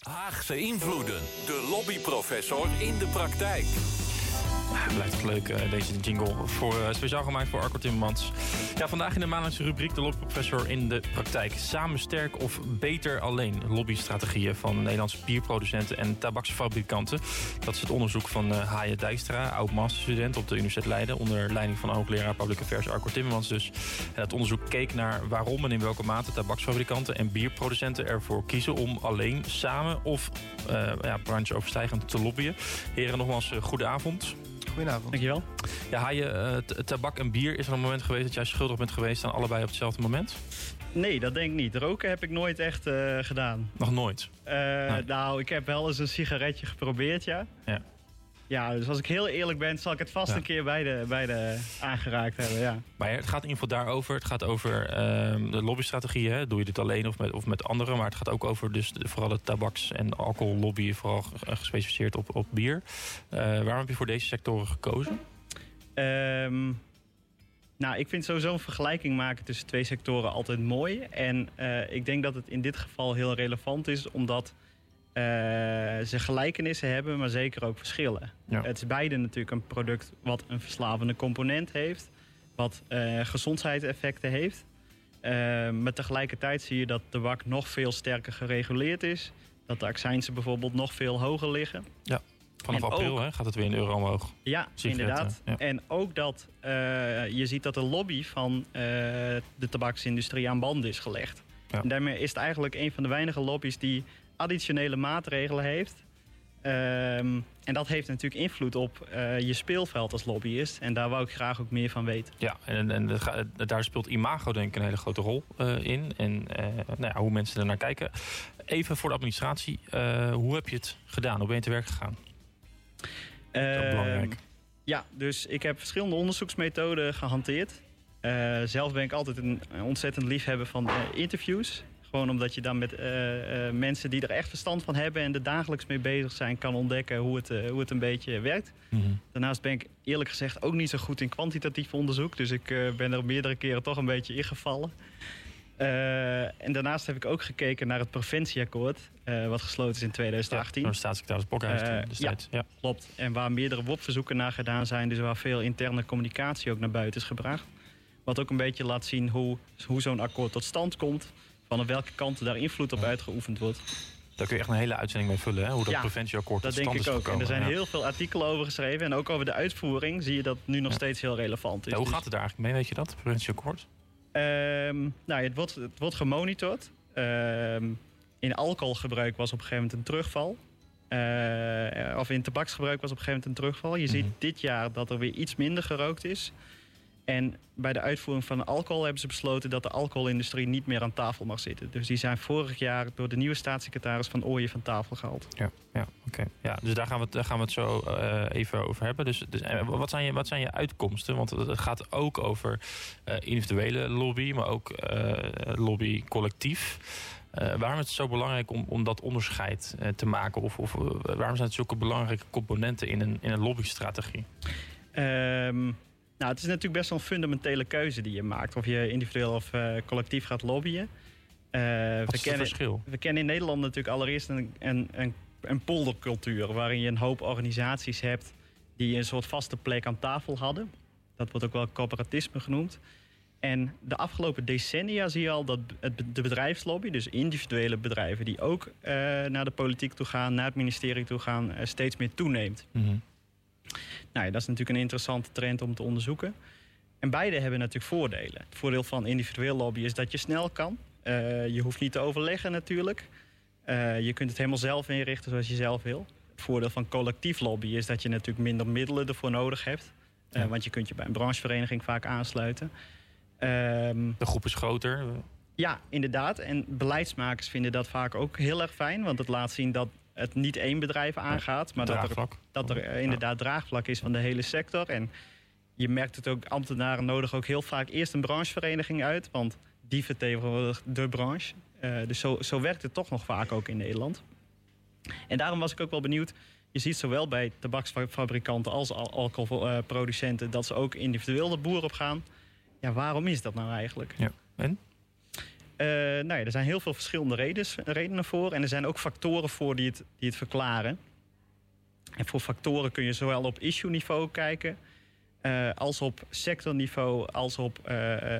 Haagse invloeden. De lobbyprofessor in de praktijk. Het blijft leuk, uh, deze jingle. Voor, uh, speciaal gemaakt voor Arco Timmermans. Ja, vandaag in de maandelijkse rubriek de lobbyprofessor in de praktijk. Samen sterk of beter alleen. Lobbystrategieën van Nederlandse bierproducenten en tabaksfabrikanten. Dat is het onderzoek van uh, Haaien Dijkstra, oud-masterstudent op de Universiteit Leiden. Onder leiding van hoogleraar Public Affairs Arco Timmermans dus. Het onderzoek keek naar waarom en in welke mate tabaksfabrikanten en bierproducenten ervoor kiezen om alleen samen of ja, brancheoverstijgend te lobbyen. Heren, nogmaals, avond. Goedenavond. Dankjewel. Ja, Haaien, uh, tabak en bier. Is er een moment geweest dat jij schuldig bent geweest aan allebei op hetzelfde moment? Nee, dat denk ik niet. Roken heb ik nooit echt uh, gedaan. Nog nooit? Uh, nee. Nou, ik heb wel eens een sigaretje geprobeerd, ja. Ja. Ja, dus als ik heel eerlijk ben, zal ik het vast Ja. een keer bij de, bij de aangeraakt hebben, ja. Maar het gaat in ieder geval daarover. Het gaat over ehm, de lobbystrategieën. Hè. Doe je dit alleen of met, of met anderen? Maar het gaat ook over dus de- vooral de tabaks- en alcohollobby. Vooral ge- gespecialiseerd op, op bier. Eh, waarom heb je voor deze sectoren gekozen? Ehm, nou, ik vind sowieso een vergelijking maken tussen twee sectoren altijd mooi. En eh, ik denk dat het in dit geval heel relevant is, omdat eh, ze gelijkenissen hebben, maar zeker ook verschillen. Ja. Het is beide natuurlijk een product wat een verslavende component heeft, wat eh, gezondheidseffecten heeft. Eh, maar tegelijkertijd zie je dat tabak nog veel sterker gereguleerd is. Dat de accijnsen bijvoorbeeld nog veel hoger liggen. Vanaf En april ook- hè, gaat het weer in euro omhoog. Ja, Sigaretten, inderdaad. ja. En ook dat eh, je ziet dat de lobby van eh, de tabaksindustrie aan band is gelegd. Ja. En daarmee is het eigenlijk een van de weinige lobby's die additionele maatregelen heeft. Ehm, en dat heeft natuurlijk invloed op eh, je speelveld als lobbyist. En daar wou ik graag ook meer van weten. Ja, en, en daar speelt imago denk ik een hele grote rol eh, in. En eh, nou ja, hoe mensen er naar kijken. Even voor de administratie. hoe heb je het gedaan? Hoe ben je te werk gegaan? Dat is Ehm, belangrijk. Ja, dus ik heb verschillende onderzoeksmethoden gehanteerd. Eh, zelf ben ik altijd een ontzettend liefhebber van interviews. Gewoon omdat je dan met eh, eh, mensen die er echt verstand van hebben en er dagelijks mee bezig zijn, kan ontdekken hoe het, eh, hoe het een beetje werkt. Mhm. Daarnaast ben ik eerlijk gezegd ook niet zo goed in kwantitatief onderzoek. Dus ik ben er meerdere keren toch een beetje ingevallen. En daarnaast heb ik ook gekeken naar het preventieakkoord, wat gesloten is in 2018. Door de staatssecretaris Eh, toen destijds. Ja. Klopt. En waar meerdere WOP-verzoeken naar gedaan zijn. Dus waar veel interne communicatie ook naar buiten is gebracht. Wat ook een beetje laat zien hoe, hoe zo'n akkoord tot stand komt. Van welke kanten daar invloed op uitgeoefend wordt. Daar kun je echt een hele uitzending mee vullen. Hè? Hoe dat Ja, preventieakkoord Dat denk ik ook. En er zijn ja. heel veel artikelen over geschreven. En ook over de uitvoering zie je dat nu nog Ja. steeds heel relevant is. Hoe Dus, gaat het daar eigenlijk mee? Weet je dat? Preventieakkoord? ehm, nou, het, wordt, het wordt gemonitord. Ehm, in alcoholgebruik was op een gegeven moment een terugval. Eh, of in tabaksgebruik was op een gegeven moment een terugval. Je Mhm. ziet dit jaar dat er weer iets minder gerookt is. En bij de uitvoering van alcohol hebben ze besloten dat de alcoholindustrie niet meer aan tafel mag zitten. Dus die zijn vorig jaar door de nieuwe staatssecretaris van Ooyen van tafel gehaald. Ja, ja oké. Ja, dus daar gaan we het, daar gaan we het zo eh, even over hebben. Dus, dus eh, wat, zijn je, wat zijn je uitkomsten? Want het gaat ook over eh, individuele lobby, maar ook lobby collectief. Waarom is het zo belangrijk om, om dat onderscheid te maken? Of, of waarom zijn het zulke belangrijke componenten in een, in een lobbystrategie? Ehm, nou, het is natuurlijk best wel een fundamentele keuze die je maakt. Of je individueel of eh, collectief gaat lobbyen. Eh, Wat we, is het kennen, verschil? we kennen in Nederland natuurlijk allereerst een, een, een, een poldercultuur. Waarin je een hoop organisaties hebt die een soort vaste plek aan tafel hadden. Dat wordt ook wel corporatisme genoemd. En de afgelopen decennia zie je al dat het, de bedrijfslobby, dus individuele bedrijven die ook eh, naar de politiek toe gaan, naar het ministerie toe gaan, steeds meer toeneemt. Mhm. Nou ja, dat is natuurlijk een interessante trend om te onderzoeken. En beide hebben natuurlijk voordelen. Het voordeel van individueel lobby is dat je snel kan. Eh, je hoeft niet te overleggen natuurlijk. Eh, je kunt het helemaal zelf inrichten zoals je zelf wil. Het voordeel van collectief lobby is dat je natuurlijk minder middelen ervoor nodig hebt. Eh, Ja. Want je kunt je bij een branchevereniging vaak aansluiten. Ehm, De groep is groter. ja, inderdaad. En beleidsmakers vinden dat vaak ook heel erg fijn. Want het laat zien dat het niet één bedrijf aangaat. Maar dat er dat er inderdaad draagvlak is van de hele sector. En je merkt het ook, ambtenaren nodigen ook heel vaak eerst een branchevereniging uit. Want die vertegenwoordigt de branche. Eh, dus zo, zo werkt het toch nog vaak ook in Nederland. En daarom was ik ook wel benieuwd. Je ziet zowel bij tabaksfabrikanten als al- alcoholproducenten... dat ze ook individueel de boer op gaan. Ja, waarom is dat nou eigenlijk? Ja. En? Nou ja, er zijn heel veel verschillende redenen voor. En er zijn ook factoren voor die het, die het verklaren. En voor factoren kun je zowel op issue-niveau kijken... als op sectorniveau, als op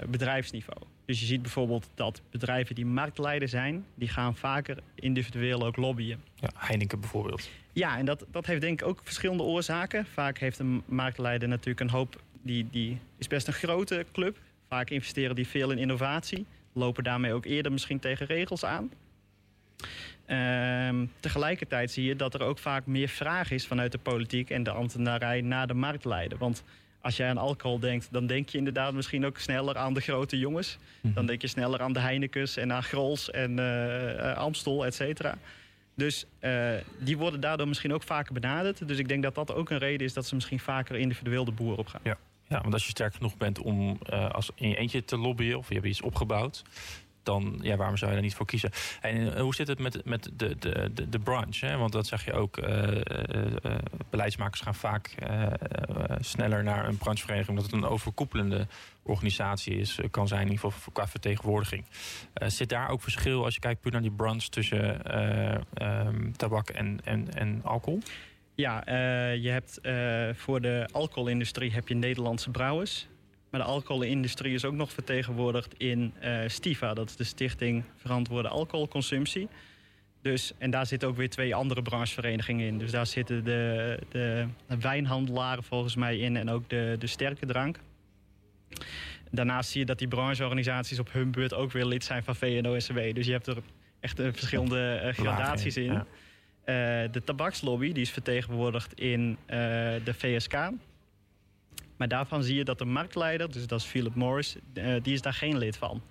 bedrijfsniveau. Dus je ziet bijvoorbeeld dat bedrijven die marktleider zijn... die gaan vaker individueel ook lobbyen. Ja, Heineken bijvoorbeeld. Ja, en dat, dat heeft denk ik ook verschillende oorzaken. Vaak heeft een marktleider natuurlijk een hoop... die, die is best een grote club. Vaak investeren die veel in innovatie. Lopen daarmee ook eerder misschien tegen regels aan. Ehm, tegelijkertijd zie je dat er ook vaak meer vraag is vanuit de politiek en de ambtenarij naar de marktleider. Want als jij aan alcohol denkt, dan denk je inderdaad misschien ook sneller aan de grote jongens. Mhm. Dan denk je sneller aan de Heinekens en aan Grols en uh, Amstel, et cetera. Dus uh, die worden daardoor misschien ook vaker benaderd. Dus ik denk dat dat ook een reden is dat ze misschien vaker individueel de boer op gaan. Ja. Ja, want als je sterk genoeg bent om uh, als in je eentje te lobbyen... of je hebt iets opgebouwd dan ja, waarom zou je daar niet voor kiezen? En eh, hoe zit het met, met de, de, de, de branche? Hè? Want dat zeg je ook, uh, beleidsmakers gaan vaak sneller naar een branchevereniging... omdat het een overkoepelende organisatie is, kan zijn, in ieder geval qua vertegenwoordiging. zit daar ook verschil als je kijkt puur naar die branche tussen um, tabak en, en, en alcohol? Ja, je hebt voor de alcoholindustrie heb je Nederlandse brouwers. Maar de alcoholindustrie is ook nog vertegenwoordigd in uh, Stiva. Dat is de Stichting Verantwoorde Alcoholconsumptie. Dus, en daar zitten ook weer twee andere brancheverenigingen in. Dus daar zitten de, de, wijnhandelaren volgens mij in en ook de, de sterke drank. Daarnaast zie je dat die brancheorganisaties op hun beurt ook weer lid zijn van VNO-SW. Dus je hebt er echt verschillende gradaties in. De tabakslobby die is vertegenwoordigd in de VSK. Maar daarvan zie je dat de marktleider, dus dat is Philip Morris, uh, die is daar geen lid van.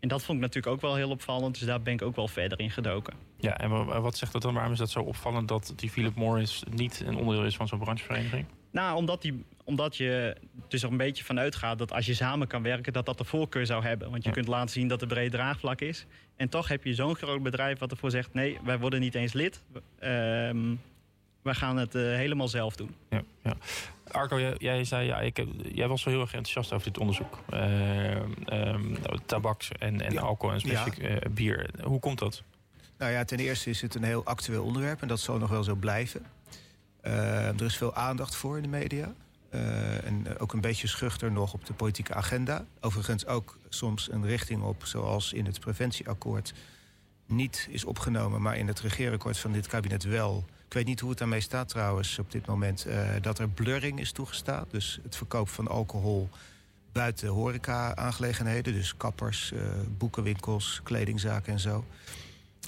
En dat vond ik natuurlijk ook wel heel opvallend. Dus daar ben ik ook wel verder in gedoken. Ja, en wat zegt dat dan? Waarom is dat zo opvallend dat die Philip Morris niet een onderdeel is van zo'n branchevereniging? Nou, omdat, die, omdat je dus er een beetje van uitgaat dat als je samen kan werken, dat dat de voorkeur zou hebben. Want je kunt laten zien dat er breed draagvlak is. En toch heb je zo'n groot bedrijf wat ervoor zegt: nee, wij worden niet eens lid. Uh, wij gaan het uh, helemaal zelf doen. Ja, ja. Arco, jij, jij, zei, ja, ik, jij was wel heel erg enthousiast over dit onderzoek. Uh, um, tabaks en, en alcohol en specifiek ja. uh, bier. Hoe komt dat? Nou ja, ten eerste is het een heel actueel onderwerp en dat zal nog wel zo blijven. Uh, er is veel aandacht voor in de media. Uh, en ook een beetje schuchter nog op de politieke agenda. Overigens ook soms een richting op, zoals in het preventieakkoord niet is opgenomen, maar in het regeerakkoord van dit kabinet wel ik weet niet hoe het daarmee staat trouwens op dit moment. Uh, dat er blurring is toegestaan. Dus het verkoop van alcohol buiten horeca-aangelegenheden. Dus kappers, boekenwinkels, kledingzaken en zo.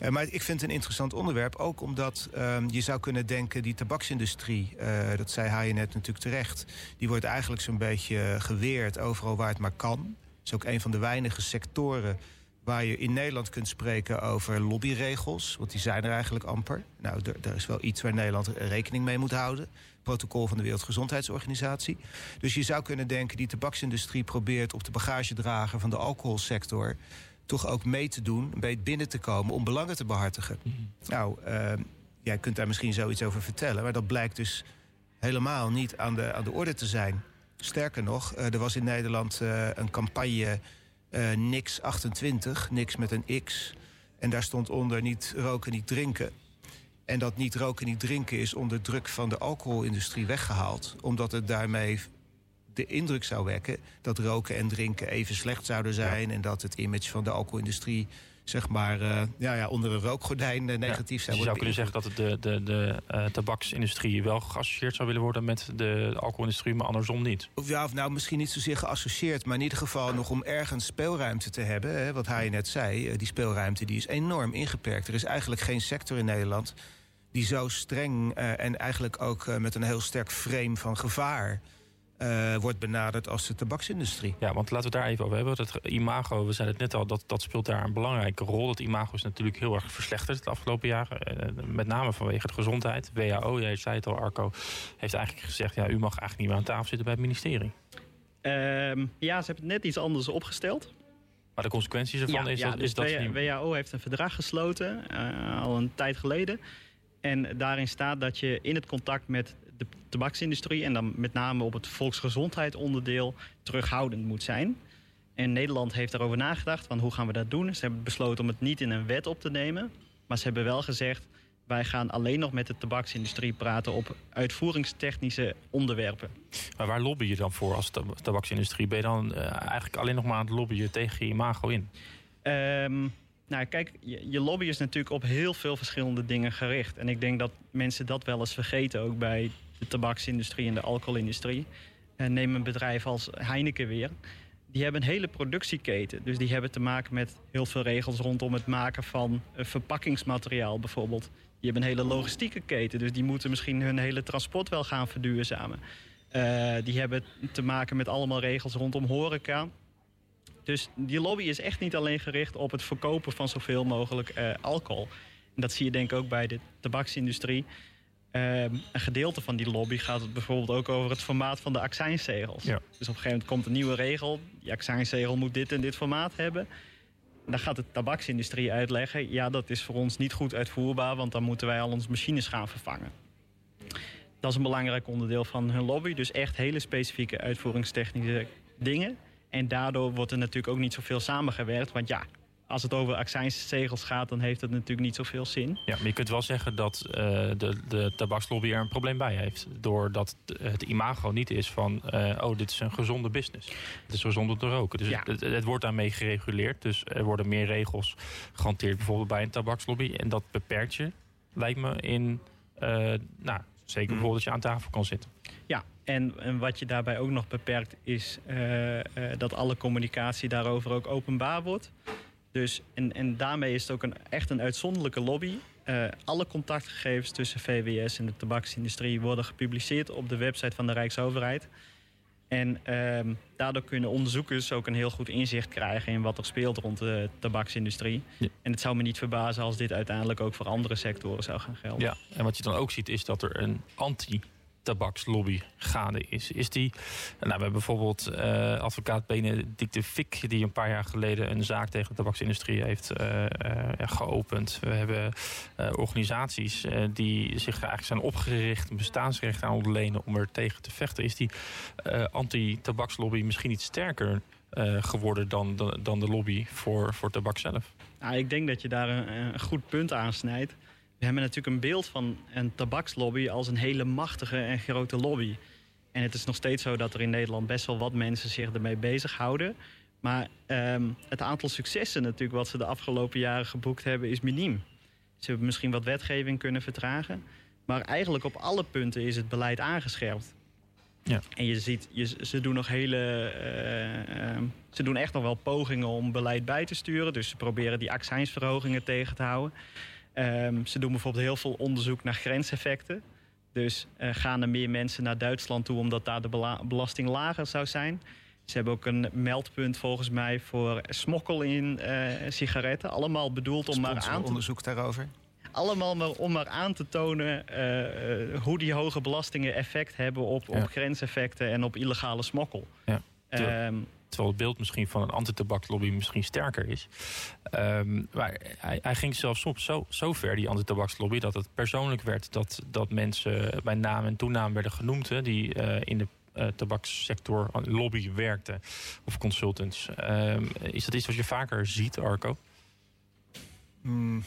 Uh, maar ik vind het een interessant onderwerp. Ook omdat ehm, je zou kunnen denken... die tabaksindustrie, dat zei je net natuurlijk terecht... die wordt eigenlijk zo'n beetje geweerd overal waar het maar kan. Het is ook een van de weinige sectoren waar je in Nederland kunt spreken over lobbyregels. Want die zijn er eigenlijk amper. Nou, daar is wel iets waar Nederland rekening mee moet houden. Protocol van de Wereldgezondheidsorganisatie. Dus je zou kunnen denken, die tabaksindustrie probeert op de bagagedrager van de alcoholsector toch ook mee te doen, een beetje binnen te komen om belangen te behartigen. Mhm. Nou, uh, jij kunt daar misschien zoiets over vertellen, maar dat blijkt dus helemaal niet aan de, aan de orde te zijn. Sterker nog, uh, er was in Nederland uh, een campagne uh, niks 28, niks met een X. En daar stond onder niet roken, niet drinken. En dat niet roken, niet drinken is onder druk van de alcoholindustrie weggehaald. Omdat het daarmee de indruk zou wekken dat roken en drinken even slecht zouden zijn. En dat het image van de alcoholindustrie zeg maar, uh, ja, ja, onder een rookgordijn uh, negatief zijn. Dus je zou kunnen zeggen dat de, de, de uh, tabaksindustrie wel geassocieerd zou willen worden met de alcoholindustrie, maar andersom niet. Of ja, of nou misschien niet zozeer geassocieerd, maar in ieder geval nog om ergens speelruimte te hebben. Hè, wat hij net zei, die speelruimte die is enorm ingeperkt. Er is eigenlijk geen sector in Nederland die zo streng en eigenlijk ook met een heel sterk frame van gevaar uh, wordt benaderd als de tabaksindustrie. Ja, want laten we het daar even over hebben. Dat imago, we zeiden het net al, dat, dat speelt daar een belangrijke rol. Dat imago is natuurlijk heel erg verslechterd de afgelopen jaren. Uh, met name vanwege de gezondheid. WHO, jij zei het al, Arco, heeft eigenlijk gezegd... ja, u mag eigenlijk niet meer aan tafel zitten bij het ministerie. Um, ja, ze hebben het net iets anders opgesteld. Maar de consequenties ervan ja, is, ja, dat, is dus dat... WHO heeft een verdrag gesloten, uh, al een tijd geleden. En daarin staat dat je in het contact met de tabaksindustrie en dan met name op het volksgezondheid onderdeel terughoudend moet zijn. En Nederland heeft daarover nagedacht van hoe gaan we dat doen. Ze hebben besloten om het niet in een wet op te nemen. Maar ze hebben wel gezegd, wij gaan alleen nog met de tabaksindustrie praten op uitvoeringstechnische onderwerpen. Maar waar lobby je dan voor als tabaksindustrie? Ben je dan uh, eigenlijk alleen nog maar aan het lobbyen tegen je imago in? Um, nou, kijk, je, je, lobby is natuurlijk op heel veel verschillende dingen gericht. En ik denk dat mensen dat wel eens vergeten, ook bij de tabaksindustrie en de alcoholindustrie. En neem een bedrijf als Heineken weer. Die hebben een hele productieketen. Dus die hebben te maken met heel veel regels rondom het maken van uh, verpakkingsmateriaal bijvoorbeeld. Die hebben een hele logistieke keten. Dus die moeten misschien hun hele transport wel gaan verduurzamen. Uh, die hebben te maken met allemaal regels rondom horeca. Dus die lobby is echt niet alleen gericht op het verkopen van zoveel mogelijk alcohol. Dat zie je denk ik ook bij de tabaksindustrie. Uh, een gedeelte van die lobby gaat bijvoorbeeld ook over het formaat van de accijnzegels. Ja. Dus op een gegeven moment komt een nieuwe regel. Die accijnzegel moet dit en dit formaat hebben. En dan gaat de tabaksindustrie uitleggen... ja, dat is voor ons niet goed uitvoerbaar... want dan moeten wij al onze machines gaan vervangen. Dat is een belangrijk onderdeel van hun lobby. Dus echt hele specifieke uitvoeringstechnische dingen. En daardoor wordt er natuurlijk ook niet zoveel samengewerkt. Want ja, als het over accijnszegels gaat, dan heeft het natuurlijk niet zoveel zin. Ja, maar je kunt wel zeggen dat uh, de, de tabakslobby er een probleem bij heeft. Doordat het imago niet is van, uh, oh, dit is een gezonde business. Het is gezond om te roken. Dus ja. het, het, wordt daarmee gereguleerd. Dus er worden meer regels gehanteerd bijvoorbeeld bij een tabakslobby. En dat beperkt je, lijkt me, in, uh, nou, zeker bijvoorbeeld dat je aan tafel kan zitten. Ja, en, en, wat je daarbij ook nog beperkt is uh, uh, dat alle communicatie daarover ook openbaar wordt. Dus, en, en daarmee is het ook een, echt een uitzonderlijke lobby. Uh, alle contactgegevens tussen VWS en de tabaksindustrie worden gepubliceerd op de website van de Rijksoverheid. En ehm, daardoor kunnen onderzoekers ook een heel goed inzicht krijgen in wat er speelt rond de tabaksindustrie. Ja. En het zou me niet verbazen als dit uiteindelijk ook voor andere sectoren zou gaan gelden. Ja, en wat je dan ook ziet is dat er een anti tabakslobby gaande is. is die, nou, we hebben bijvoorbeeld uh, advocaat Benedicte Fik... die een paar jaar geleden een zaak tegen de tabaksindustrie heeft uh, uh, geopend. We hebben organisaties die zich eigenlijk zijn opgericht... een bestaansrecht aan ontlenen om er tegen te vechten. Is die anti-tabakslobby misschien iets sterker geworden dan de, dan de lobby voor, voor tabak zelf? Nou, ik denk dat je daar een, een goed punt aansnijdt. We hebben natuurlijk een beeld van een tabakslobby als een hele machtige en grote lobby. En het is nog steeds zo dat er in Nederland best wel wat mensen zich ermee bezighouden. Maar um, het aantal successen natuurlijk wat ze de afgelopen jaren geboekt hebben is miniem. Ze hebben misschien wat wetgeving kunnen vertragen. Maar eigenlijk op alle punten is het beleid aangescherpt. Ja. En je ziet, je, ze doen nog hele. Uh, uh, ze doen echt nog wel pogingen om beleid bij te sturen. Dus ze proberen die accijnsverhogingen tegen te houden. Um, ze doen bijvoorbeeld heel veel onderzoek naar grenseffecten. Dus uh, gaan er meer mensen naar Duitsland toe omdat daar de belasting lager zou zijn. Ze hebben ook een meldpunt volgens mij voor smokkel in uh, sigaretten. Allemaal bedoeld om maar aan te... onderzoek daarover? Allemaal maar om maar aan te tonen uh, hoe die hoge belastingen effect hebben op, ja. op grenseffecten en op illegale smokkel. Ja. Um, terwijl het beeld misschien van een antitabaklobby misschien sterker is. Um, maar hij, hij, ging zelfs soms zo, zo ver, die antitabaklobby, dat het persoonlijk werd dat, dat mensen bij naam en toenaam werden genoemd, hè, die uh, in de uh, tabakssector lobby werkten of consultants. Um, is dat iets wat je vaker ziet, Arco? Mm.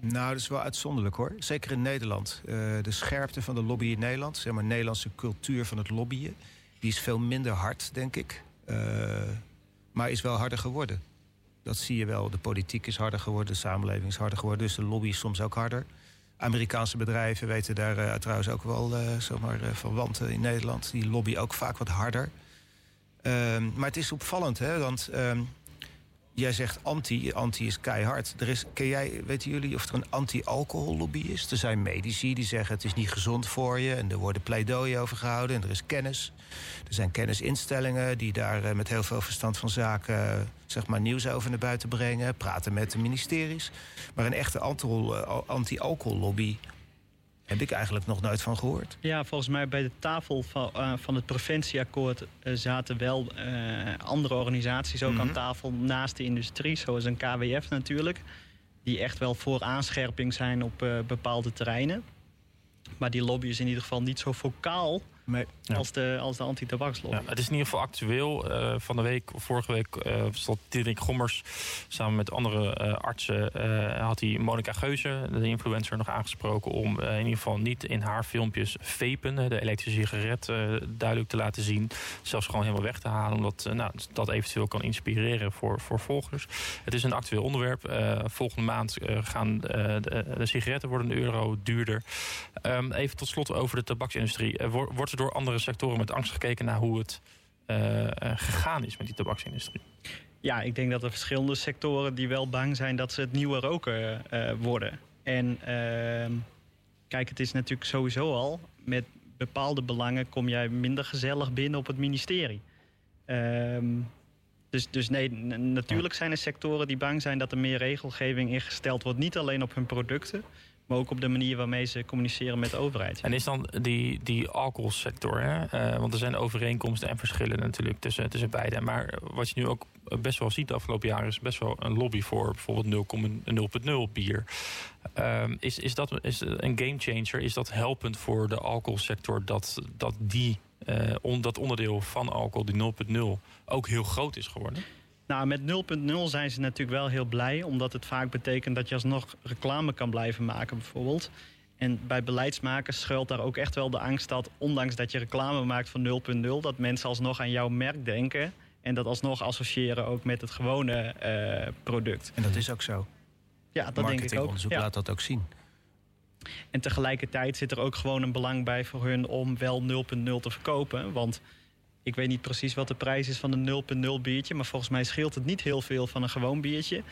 Nou, dat is wel uitzonderlijk hoor. Zeker in Nederland. Uh, de scherpte van de lobby in Nederland, zeg maar, Nederlandse cultuur van het lobbyen, die is veel minder hard, denk ik. Uh, maar is wel harder geworden. Dat zie je wel. De politiek is harder geworden, de samenleving is harder geworden. Dus de lobby is soms ook harder. Amerikaanse bedrijven weten daar uh, trouwens ook wel uh, zomaar, van wanten in Nederland. Die lobby ook vaak wat harder. Ehm, maar het is opvallend, hè? Want um, Jij zegt anti, anti is keihard. Er is, ken jij, weten jullie of er een anti-alcohollobby is? Er zijn medici die zeggen het is niet gezond voor je... en er worden pleidooien over gehouden en er is kennis. Er zijn kennisinstellingen die daar eh, met heel veel verstand van zaken... Eh, zeg maar nieuws over naar buiten brengen, praten met de ministeries. Maar een echte eh, anti-alcohollobby heb ik eigenlijk nog nooit van gehoord. Ja, volgens mij bij de tafel van, uh, van het preventieakkoord uh, zaten wel uh, andere organisaties ook mm -hmm. aan tafel naast de industrie, zoals een KWF natuurlijk. Die echt wel voor aanscherping zijn op bepaalde terreinen. Maar die lobby is in ieder geval niet zo vocaal Nee. Als de, als de anti-tabakslobby. Ja, het is in ieder geval actueel. Eh, van de week, vorige week, eh stond Diederik Gommers samen met andere eh, artsen. had hij Monica Geuze, de influencer, nog aangesproken om in ieder geval niet in haar filmpjes vapen, de elektrische sigaret, duidelijk te laten zien. Zelfs gewoon helemaal weg te halen, omdat nou, dat eventueel kan inspireren voor, voor volgers. Het is een actueel onderwerp. Volgende maand gaan de, de sigaretten worden een euro duurder. Ehm, even tot slot over de tabaksindustrie. Er wo- wordt er door andere sectoren met angst gekeken naar hoe het eh, eh, gegaan is met die tabaksindustrie? Ja, ik denk dat er verschillende sectoren die wel bang zijn dat ze het nieuwe roken eh, worden. En ehm, kijk, het is natuurlijk sowieso al, met bepaalde belangen kom jij minder gezellig binnen op het ministerie. Ehm, dus, dus nee, natuurlijk zijn er sectoren die bang zijn dat er meer regelgeving ingesteld wordt. Niet alleen op hun producten, maar ook op de manier waarmee ze communiceren met de overheid. En is dan die, die alcoholsector, hè? eh, want er zijn overeenkomsten en verschillen natuurlijk tussen, tussen beide. Maar wat je nu ook best wel ziet de afgelopen jaren is best wel een lobby voor bijvoorbeeld 0,0 bier. Ehm, is, is dat is een gamechanger? Is dat helpend voor de alcoholsector dat, dat die, eh, on, dat onderdeel van alcohol, die 0,0, ook heel groot is geworden? Nou, met 0.0 zijn ze natuurlijk wel heel blij, omdat het vaak betekent dat je alsnog reclame kan blijven maken, bijvoorbeeld. En bij beleidsmakers schuilt daar ook echt wel de angst dat, ondanks dat je reclame maakt van 0.0, dat mensen alsnog aan jouw merk denken en dat alsnog associëren ook met het gewone eh, product. En dat is ook zo. Ja, dat denk ik ook. Marketingonderzoek Ja. laat dat ook zien. En tegelijkertijd zit er ook gewoon een belang bij voor hun om wel 0.0 te verkopen. Want ik weet niet precies wat de prijs is van een 0.0 biertje. Maar volgens mij scheelt het niet heel veel van een gewoon biertje.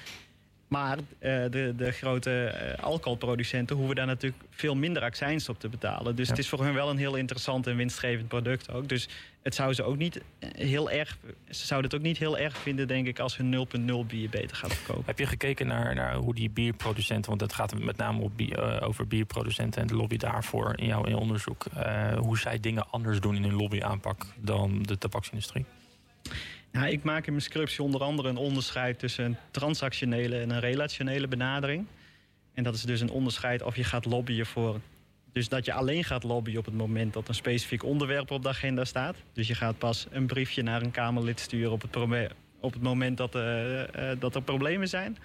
Maar eh, de, de grote eh, alcoholproducenten hoeven daar natuurlijk veel minder accijns op te betalen. Dus Ja. het is voor hun wel een heel interessant en winstgevend product ook. Dus het zou ze ook niet eh, heel erg. Ze zouden het ook niet heel erg vinden, denk ik, als hun 0.0 bier beter gaat verkopen. Heb je gekeken naar, naar hoe die bierproducenten, want het gaat met name op over bierproducenten en de lobby daarvoor in jouw in onderzoek, hoe zij dingen anders doen in hun lobbyaanpak dan de tabaksindustrie? Nou, ik maak in mijn scriptie onder andere een onderscheid tussen een transactionele en een relationele benadering. En dat is dus een onderscheid of je gaat lobbyen voor. Dus dat je alleen gaat lobbyen op het moment dat een specifiek onderwerp op de agenda staat. Dus je gaat pas een briefje naar een Kamerlid sturen op het, op het moment dat, eh, dat er problemen zijn.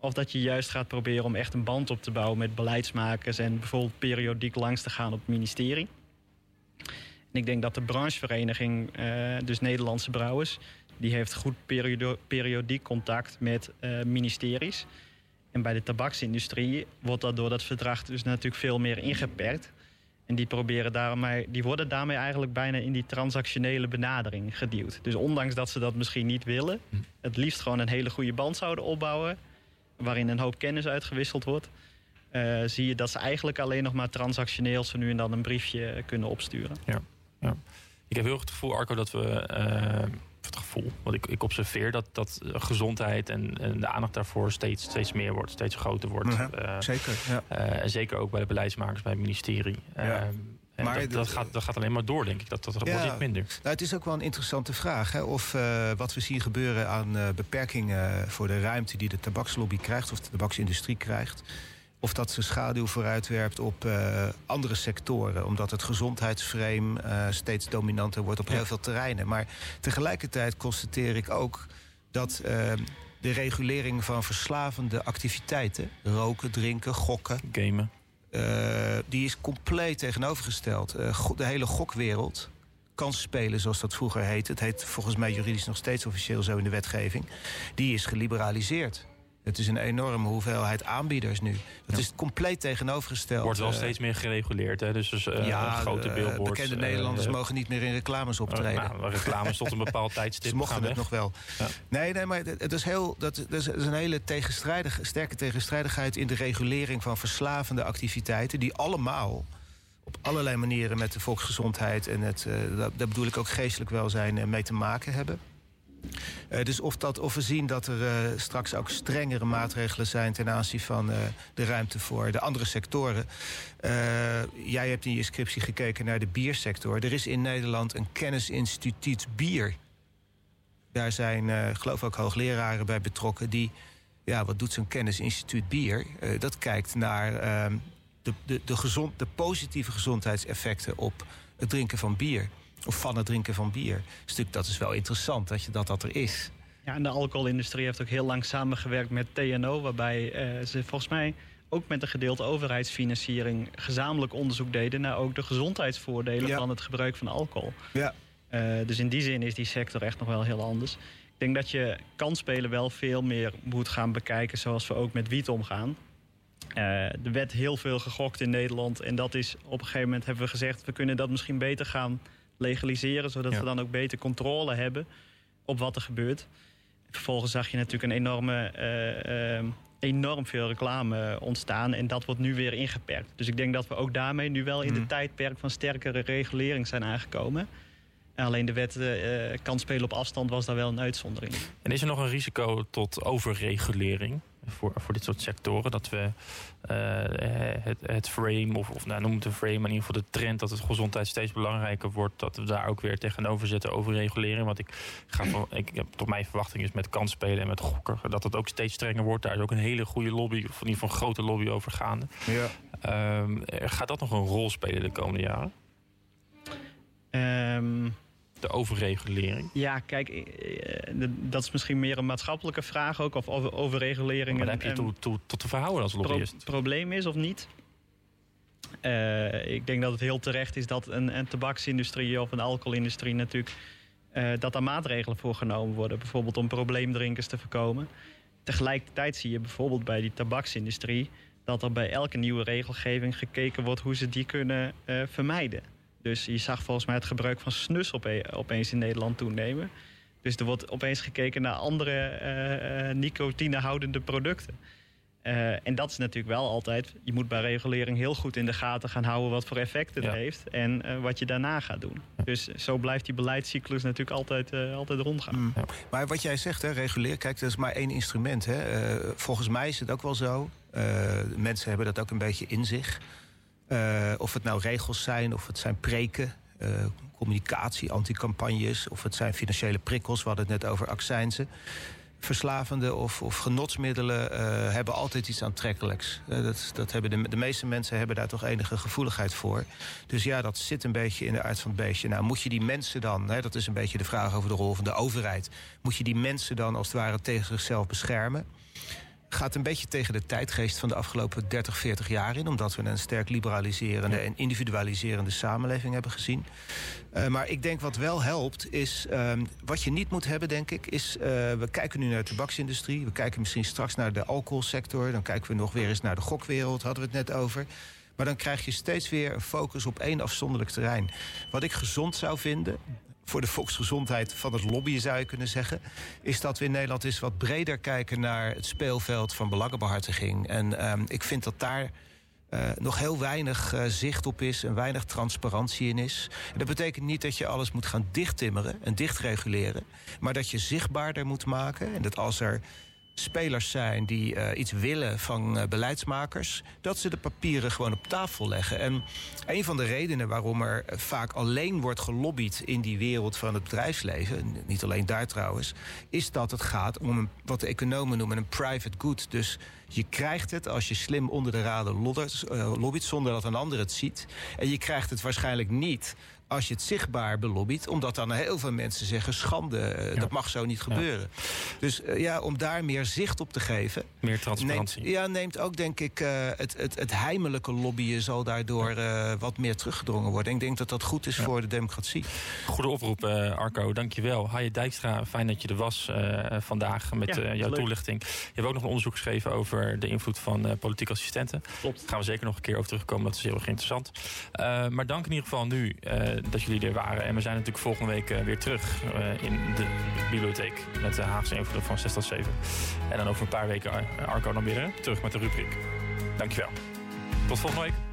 Of dat je juist gaat proberen om echt een band op te bouwen met beleidsmakers en bijvoorbeeld periodiek langs te gaan op het ministerie. En ik denk dat de branchevereniging, eh, dus Nederlandse Brouwers, die heeft goed periodiek contact met eh, ministeries. En bij de tabaksindustrie wordt dat door dat verdrag dus natuurlijk veel meer ingeperkt. En die, proberen daarmee, die worden daarmee eigenlijk bijna in die transactionele benadering geduwd. Dus ondanks dat ze dat misschien niet willen, het liefst gewoon een hele goede band zouden opbouwen, waarin een hoop kennis uitgewisseld wordt, eh, zie je dat ze eigenlijk alleen nog maar transactioneel zo nu en dan een briefje kunnen opsturen. Ik heb heel erg het gevoel, Arco, dat we. eh, het gevoel, want ik, ik observeer dat, dat eh, gezondheid en, en de aandacht daarvoor steeds, steeds meer wordt, steeds groter wordt. Ja, Eh, Zeker, ja. eh, en zeker ook bij de beleidsmakers, bij het ministerie. Ja. Eh, en Maar dat, gaat, dat gaat alleen maar door, denk ik. Dat, dat Ja. wordt niet minder. Nou, het is ook wel een interessante vraag. Hè? Of wat we zien gebeuren aan eh, beperkingen voor de ruimte die de tabakslobby krijgt, of de tabaksindustrie krijgt. Of dat ze schaduw vooruitwerpt op eh, andere sectoren. Omdat het gezondheidsframe eh, steeds dominanter wordt op heel veel terreinen. Maar tegelijkertijd constateer ik ook dat eh, de regulering van verslavende activiteiten, roken, drinken, gokken, Gamen. die is compleet tegenovergesteld. De hele gokwereld, kansspelen zoals dat vroeger heette... het heet volgens mij juridisch nog steeds officieel zo in de wetgeving... die is geliberaliseerd. Het is een enorme hoeveelheid aanbieders nu. Dat Ja. is compleet tegenovergesteld. Wordt wel Eh, steeds meer gereguleerd. Hè? Dus, dus eh, ja, grote eh, billboards. bekende Nederlanders mogen niet meer in reclames optreden. nou, reclames tot een bepaald tijdstip Ze mochten gaan het weg. nog wel. Ja. Nee, nee, maar het is, heel, dat, dat is een hele tegenstrijdige, sterke tegenstrijdigheid in de regulering van verslavende activiteiten, die allemaal op allerlei manieren met de volksgezondheid en het, daar, bedoel ik ook geestelijk welzijn mee te maken hebben. Eh, dus of, dat, of we zien dat er eh, straks ook strengere maatregelen zijn ten aanzien van eh, de ruimte voor de andere sectoren. Jij hebt in je scriptie gekeken naar de biersector. Er is in Nederland een kennisinstituut bier. Daar zijn, geloof ik, ook hoogleraren bij betrokken die. Ja, wat doet zo'n kennisinstituut bier? Dat kijkt naar ehm, de, de, de, gezond, de positieve gezondheidseffecten op het drinken van bier. Of van het drinken van bier. Stuk, dat is wel interessant dat, je, dat dat er is. Ja, en de alcoholindustrie heeft ook heel lang samengewerkt met TNO, waarbij uh, ze volgens mij ook met een gedeelte overheidsfinanciering gezamenlijk onderzoek deden naar ook de gezondheidsvoordelen van het gebruik van alcohol. Ja. Uh, dus in die zin is die sector echt nog wel heel anders. Ik denk dat je kansspelen wel veel meer moet gaan bekijken zoals we ook met wiet omgaan. Uh, er werd heel veel gegokt in Nederland. En dat is op een gegeven moment hebben we gezegd... we kunnen dat misschien beter gaan legaliseren... zodat we dan ook beter controle hebben op wat er gebeurt. Vervolgens zag je natuurlijk een enorme, uh, uh, enorm veel reclame ontstaan. En dat wordt nu weer ingeperkt. Dus ik denk dat we ook daarmee nu wel in de tijdperk van sterkere regulering zijn aangekomen. Alleen de wet uh, kan spelen op afstand was daar wel een uitzondering. En is er nog een risico tot overregulering voor, voor dit soort sectoren? Dat we uh, het, het frame, of, of nou, noem het een frame, maar in ieder geval de trend dat het gezondheid steeds belangrijker wordt, dat we daar ook weer tegenover zetten overregulering. Want ik, ga van, ik heb toch mijn verwachting is met kansspelen en met gokken dat het ook steeds strenger wordt. Daar is ook een hele goede lobby, of in ieder geval een grote lobby over gaande. Ja. Um, gaat dat nog een rol spelen de komende jaren? Um, de overregulering? Ja, kijk, dat is misschien meer een maatschappelijke vraag ook. Of overregulering. Maar dan heb je to, to, tot te verhouden als lobbyist. Het pro probleem is of niet? Uh, ik denk dat het heel terecht is dat een, een tabaksindustrie of een alcoholindustrie natuurlijk... Uh, dat daar maatregelen voor genomen worden. Bijvoorbeeld om probleemdrinkers te voorkomen. Tegelijkertijd zie je bijvoorbeeld bij die tabaksindustrie... dat er bij elke nieuwe regelgeving gekeken wordt hoe ze die kunnen uh, vermijden. Dus je zag volgens mij het gebruik van snus opeens in Nederland toenemen. Dus er wordt opeens gekeken naar andere uh, nicotinehoudende producten. Uh, en dat is natuurlijk wel altijd... je moet bij regulering heel goed in de gaten gaan houden... wat voor effect het ja. heeft en uh, wat je daarna gaat doen. Dus zo blijft die beleidscyclus natuurlijk altijd, uh, altijd rondgaan. Mm. Ja. Maar wat jij zegt, hè, reguleer, kijk, dat is maar één instrument. Hè. volgens mij is het ook wel zo. mensen hebben dat ook een beetje in zich... Uh, of het nou regels zijn, of het zijn preken, uh, communicatie, anticampagnes... of het zijn financiële prikkels, we hadden het net over accijnzen. Verslavende of, of genotsmiddelen uh, hebben altijd iets aantrekkelijks. dat, dat hebben de, de meeste mensen hebben daar toch enige gevoeligheid voor. Dus ja, dat zit een beetje in de aard van het beestje. Nou, moet je die mensen dan, hè, dat is een beetje de vraag over de rol van de overheid... moet je die mensen dan als het ware tegen zichzelf beschermen gaat een beetje tegen de tijdgeest van de afgelopen 30, 40 jaar in. Omdat we een sterk liberaliserende en individualiserende samenleving hebben gezien. Uh, maar ik denk wat wel helpt is... Uh, wat je niet moet hebben, denk ik, is... Uh, we kijken nu naar de tabaksindustrie. We kijken misschien straks naar de alcoholsector. Dan kijken we nog weer eens naar de gokwereld. Hadden we het net over. Maar dan krijg je steeds weer een focus op één afzonderlijk terrein. Wat ik gezond zou vinden, voor de volksgezondheid van het lobbyen, zou je kunnen zeggen... is dat we in Nederland eens wat breder kijken naar het speelveld van belangenbehartiging. En um, ik vind dat daar uh, nog heel weinig uh, zicht op is en weinig transparantie in is. En dat betekent niet dat je alles moet gaan dichttimmeren en dichtreguleren... maar dat je zichtbaarder moet maken en dat als er spelers zijn die uh, iets willen van uh, beleidsmakers, dat ze de papieren gewoon op tafel leggen. En een van de redenen waarom er vaak alleen wordt gelobbyd in die wereld van het bedrijfsleven, niet alleen daar trouwens, is dat het gaat om een, wat de economen noemen een private good. Dus je krijgt het als je slim onder de raden uh, lobbyt zonder dat een ander het ziet. En je krijgt het waarschijnlijk niet als je het zichtbaar belobbyt. Omdat dan heel veel mensen zeggen schande, uh, ja. dat mag zo niet gebeuren. Ja. Dus uh, ja, om daar meer zicht op te geven. Meer transparantie. Neemt, ja, neemt ook denk ik uh, het, het, het heimelijke lobbyen zal daardoor wat meer teruggedrongen worden. Ik denk dat dat goed is ja. voor de democratie. Goede oproep Arco, dankjewel. Haje Dijkstra, fijn dat je er was vandaag met jouw leuk. toelichting. Je hebt ook nog een onderzoek geschreven over de invloed van politieke assistenten. Klopt. Daar gaan we zeker nog een keer over terugkomen, dat is heel erg interessant. maar dank in ieder geval nu dat jullie er waren. En we zijn natuurlijk volgende week uh, weer terug uh, in de bibliotheek met de Haagse invloeden van 6 tot 7. En dan over een paar weken Arco dan weer terug met de rubriek. Dankjewel. Tot volgende week.